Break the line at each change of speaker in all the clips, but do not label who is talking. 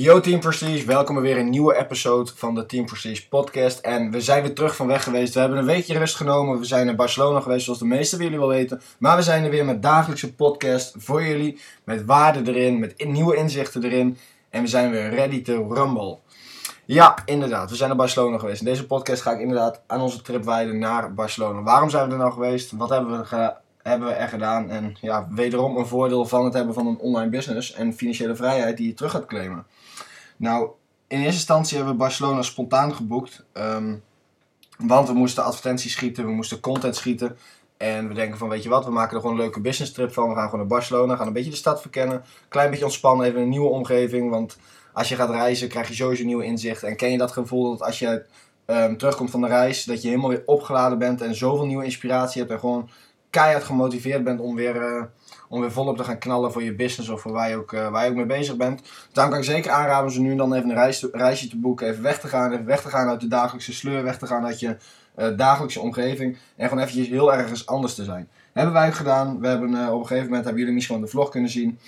Yo Team Prestige, welkom bij weer een nieuwe episode van de Team Prestige podcast. En we zijn weer terug van weg geweest. We hebben een weekje rust genomen. We zijn naar Barcelona geweest, zoals de meesten van jullie wel weten. Maar we zijn er weer met dagelijkse podcast voor jullie. Met waarden erin, met nieuwe inzichten erin. En we zijn weer ready to rumble. Ja, inderdaad. We zijn naar Barcelona geweest. In deze podcast ga ik inderdaad aan onze trip wijden naar Barcelona. Waarom zijn we er nou geweest? Wat hebben we? Hebben we er gedaan. En ja, wederom een voordeel van het hebben van een online business en financiële vrijheid die je terug gaat claimen. Nou, in eerste instantie hebben we Barcelona spontaan geboekt. Ehm, want we moesten advertenties schieten, we moesten content schieten. En we denken van, weet je wat, we maken er gewoon een leuke business trip van. We gaan gewoon naar Barcelona, gaan een beetje de stad verkennen. Klein beetje ontspannen, even een nieuwe omgeving. Want als je gaat reizen, krijg je sowieso nieuwe inzichten. En ken je dat gevoel dat als je um, terugkomt van de reis, dat je helemaal weer opgeladen bent en zoveel nieuwe inspiratie hebt. En gewoon keihard gemotiveerd bent om weer, uh, om weer volop te gaan knallen voor je business of voor waar je ook, uh, waar je ook mee bezig bent. Daarom kan ik zeker aanraden om ze nu dan even een reis reisje te boeken, even weg te gaan, even weg te gaan uit de dagelijkse sleur, weg te gaan uit je uh, dagelijkse omgeving en gewoon eventjes heel ergens anders te zijn. hebben wij gedaan. We hebben op een gegeven moment, hebben jullie misschien wel de vlog kunnen zien,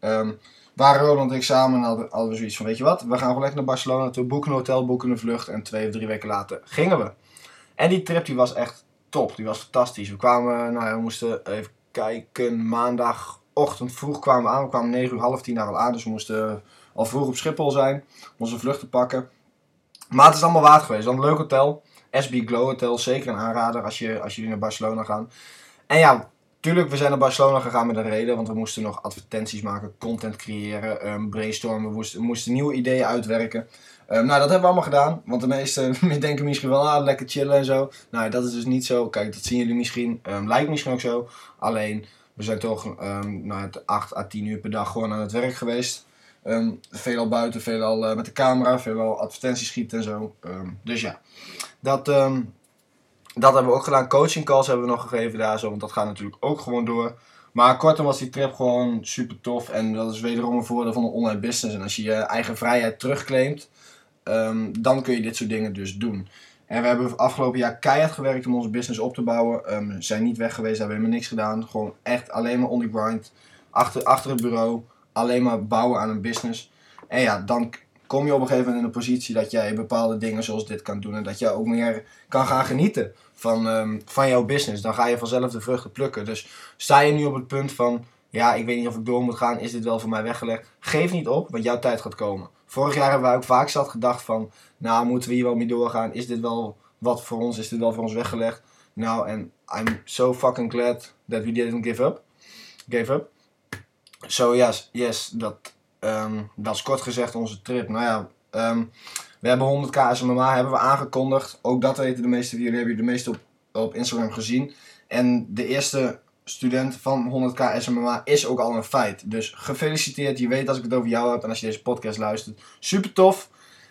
um, waren Roland en ik samen en hadden, hadden zoiets van, weet je wat, we gaan gewoon lekker naar Barcelona toe, boeken een hotel, boeken een vlucht en twee of drie weken later gingen we. En die trip die was echt top. Die was fantastisch. We kwamen, nou ja, we moesten even kijken, maandagochtend vroeg kwamen we aan. We kwamen 9 uur, half tien daar al aan. Dus we moesten al vroeg op Schiphol zijn om onze vlucht te pakken. Maar het is allemaal waard geweest. Dan een leuk hotel. SB Glow Hotel, zeker een aanrader als, je, als jullie naar Barcelona gaan. En ja, tuurlijk, we zijn naar Barcelona gegaan met een reden. Want we moesten nog advertenties maken, content creëren, um, brainstormen. We moesten, we moesten nieuwe ideeën uitwerken. Um, nou, dat hebben we allemaal gedaan. Want de meesten denken misschien wel, ah, lekker chillen en zo. Nou, dat is dus niet zo. Kijk, dat zien jullie misschien. Um, lijkt misschien ook zo. Alleen, we zijn toch nou, 8 à 10 uur per dag gewoon aan het werk geweest. veelal buiten, veelal uh, met de camera, veelal advertenties schieten en zo. dus ja, dat, dat hebben we ook gedaan. Coaching calls hebben we nog gegeven daar zo, want dat gaat natuurlijk ook gewoon door. Maar kortom was die trip gewoon super tof. En dat is wederom een voordeel van een online business. En als je je eigen vrijheid terugclaimt, um, dan kun je dit soort dingen dus doen. En we hebben afgelopen jaar keihard gewerkt om onze business op te bouwen. Um, zijn niet weg geweest, hebben helemaal niks gedaan. Gewoon echt alleen maar on the grind. Achter, achter het bureau. Alleen maar bouwen aan een business. En ja, dan kom je op een gegeven moment in een positie dat jij bepaalde dingen zoals dit kan doen. En dat je ook meer kan gaan genieten van, um, van jouw business. Dan ga je vanzelf de vruchten plukken. Dus sta je nu op het punt van, ja, ik weet niet of ik door moet gaan. Is dit wel voor mij weggelegd? Geef niet op, want jouw tijd gaat komen. Vorig jaar hebben wij ook vaak zat gedacht van, nou moeten we hier wel mee doorgaan? Is dit wel wat voor ons? Is dit wel voor ons weggelegd? Nou, en I'm so fucking glad that we didn't give up. Gave up. So yes, yes, dat, um, dat is kort gezegd onze trip. Nou ja, um, we hebben 100k SMMA hebben we aangekondigd. Ook dat weten de meeste van jullie, hebben jullie de meeste op, op Instagram gezien. En de eerste student van 100k SMMA is ook al een feit. Dus gefeliciteerd. Je weet als ik het over jou heb en als je deze podcast luistert. Super tof.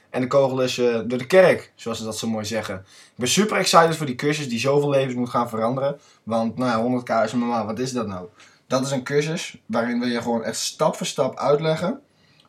En de kogel is uh, door de kerk, zoals ze dat zo mooi zeggen. Ik ben super excited voor die cursus die zoveel levens moet gaan veranderen. Want nou ja, 100k SMMA, wat is dat nou? Dat is een cursus waarin we je gewoon echt stap voor stap uitleggen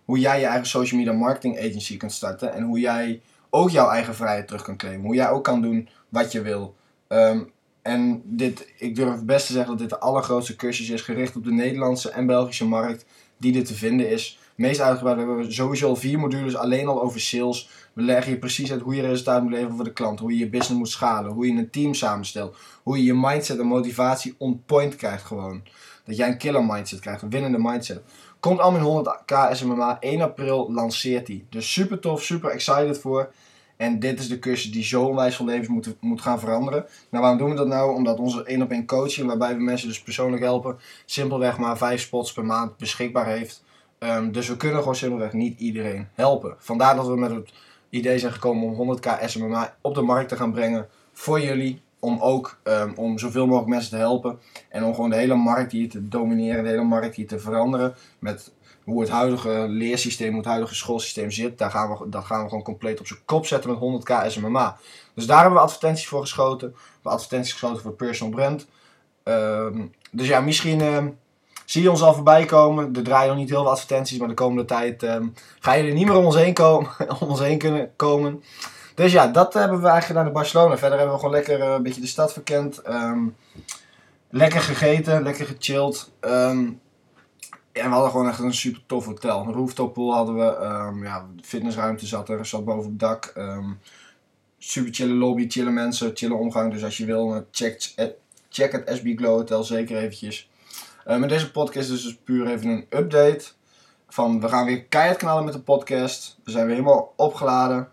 hoe jij je eigen social media marketing agency kunt starten. En hoe jij ook jouw eigen vrijheid terug kan claimen. Hoe jij ook kan doen wat je wil. Um, en dit, ik durf best te zeggen dat dit de allergrootste cursus is, gericht op de Nederlandse en Belgische markt, die er te vinden is. Meest uitgebreid hebben we sowieso al vier modules alleen al over sales. We leggen je precies uit hoe je resultaat moet leveren voor de klant, hoe je je business moet schalen, hoe je een team samenstelt, hoe je je mindset en motivatie on point krijgt gewoon. Dat jij een killer mindset krijgt, een winnende mindset. Komt allemaal in 100k SMMA, 1 april lanceert hij. Dus super tof, super excited voor. En dit is de cursus die zo onwijs van levens moet, moet gaan veranderen. Nou, waarom doen we dat nou? Omdat onze 1 op 1 coaching, waarbij we mensen dus persoonlijk helpen, simpelweg maar 5 spots per maand beschikbaar heeft. Um, dus we kunnen gewoon simpelweg niet iedereen helpen. Vandaar dat we met het idee zijn gekomen om 100k SMMA op de markt te gaan brengen voor jullie. Om ook um, om zoveel mogelijk mensen te helpen. En om gewoon de hele markt hier te domineren, de hele markt hier te veranderen. Met hoe het huidige leersysteem, hoe het huidige schoolsysteem zit, daar gaan we, dat gaan we gewoon compleet op zijn kop zetten met 100k SMMA. Dus daar hebben we advertenties voor geschoten. We hebben advertenties geschoten voor personal brand. Uh, dus ja, misschien uh, zie je ons al voorbij komen. Er draaien nog niet heel veel advertenties, maar de komende tijd um, ga je er niet meer om ons heen, komen, om ons heen kunnen komen. Dus ja, dat hebben we eigenlijk gedaan in Barcelona. Verder hebben we gewoon lekker uh, een beetje de stad verkend. Um, lekker gegeten, lekker gechilled. Um, En we hadden gewoon echt een super tof hotel. Een rooftop pool hadden we. ehm, ja, fitnessruimte zat er. Zat boven het dak. ehm, super chille lobby, chille mensen, chille omgang. Dus als je wil, eh, check, eh, check het SB Glow Hotel zeker eventjes. Eh, met deze podcast is dus puur even een update. Van we gaan weer keihard knallen met de podcast. We zijn weer helemaal opgeladen.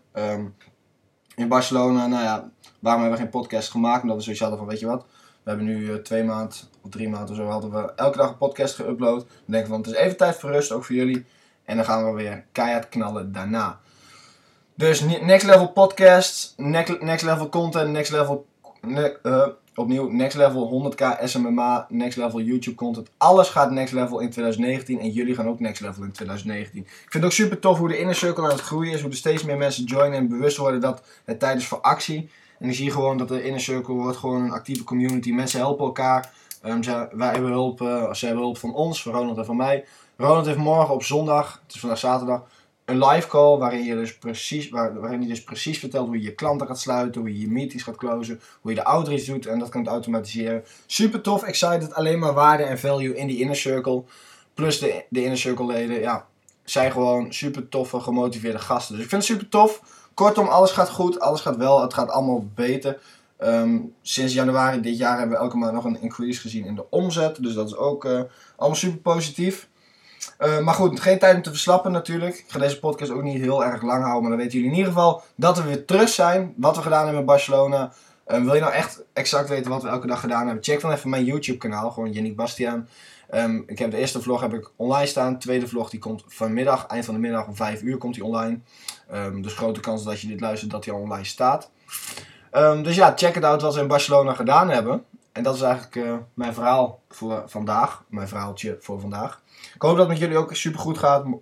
In Barcelona, nou ja, waarom hebben we geen podcast gemaakt? Omdat we zoiets hadden van, weet je wat, we hebben nu eh, twee maanden of drie maanden of zo, hadden we elke dag een podcast geüpload. We denken van, het is even tijd voor rust, ook voor jullie. En dan gaan we weer keihard knallen daarna. Dus ne- next level podcast, next, level content, next level, eh, opnieuw, next level 100k SMMA, next level YouTube content. Alles gaat next level in 2019 en jullie gaan ook next level in 2019. Ik vind het ook super tof hoe de inner circle aan het groeien is, hoe er steeds meer mensen joinen en bewust worden dat het tijd is voor actie. En ik zie gewoon dat de inner circle wordt gewoon een actieve community. Mensen helpen elkaar. Ehm, zij- wij hebben hulp, eh, hebben hulp van ons, van Ronald en van mij. Ronald heeft morgen op zondag, het is vandaag zaterdag, een live call waarin, je dus precies, waar, waarin hij dus precies vertelt hoe je je klanten gaat sluiten, hoe je je meetings gaat closen, hoe je de outreach doet en dat kan automatiseren. Super tof, excited, alleen maar waarde en value in die inner circle. Plus de, de inner circle leden, ja, zijn gewoon super toffe, gemotiveerde gasten. Dus ik vind het super tof. Kortom, alles gaat goed, alles gaat wel, het gaat allemaal beter. Ehm, sinds januari dit jaar hebben we elke maand nog een increase gezien in de omzet. Dus dat is ook eh, allemaal super positief. Eh, maar goed, geen tijd om te verslappen natuurlijk. Ik ga deze podcast ook niet heel erg lang houden. Maar dan weten jullie in ieder geval dat we weer terug zijn. Wat we gedaan hebben in Barcelona. Eh, wil je nou echt exact weten wat we elke dag gedaan hebben? Check dan even mijn YouTube kanaal. Gewoon Yannick Bastiaan. Ehm, ik heb de eerste vlog heb ik online staan. De tweede vlog die komt vanmiddag. Eind van de middag om 5 uur komt die online. Ehm, dus grote kans dat je dit luistert dat hij al online staat. Ehm, dus ja, check het out wat we in Barcelona gedaan hebben. En dat is eigenlijk eh, mijn verhaal voor vandaag. Mijn verhaaltje voor vandaag. Ik hoop dat het met jullie ook super goed gaat. Mo-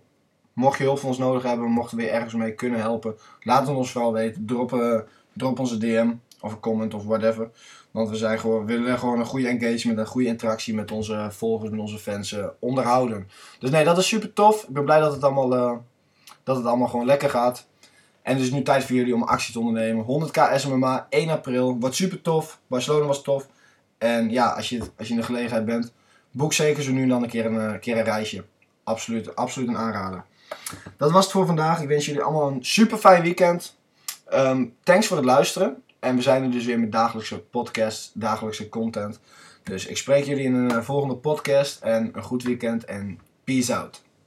Mocht je hulp van ons nodig hebben, mochten we weer ergens mee kunnen helpen, laat het ons vooral weten. Drop, eh, drop onze DM of een comment of whatever. Want we, zijn gewoon, willen gewoon een goede engagement, een goede interactie met onze volgers, met onze fans eh, onderhouden. Dus nee, dat is super tof. Ik ben blij dat het allemaal, dat het allemaal gewoon lekker gaat. En het is nu tijd voor jullie om actie te ondernemen. 100k SMMA, 1 april. Wordt super tof. Barcelona was tof. En ja, als je, als je in de gelegenheid bent, boek zeker zo nu en dan een keer een, eh, keer een reisje. Absoluut, absoluut een aanrader. Dat was het voor vandaag. Ik wens jullie allemaal een super fijn weekend. Ehm, thanks voor het luisteren. En we zijn er dus weer met dagelijkse podcast, dagelijkse content. Dus ik spreek jullie in een eh, volgende podcast. En een goed weekend en peace out.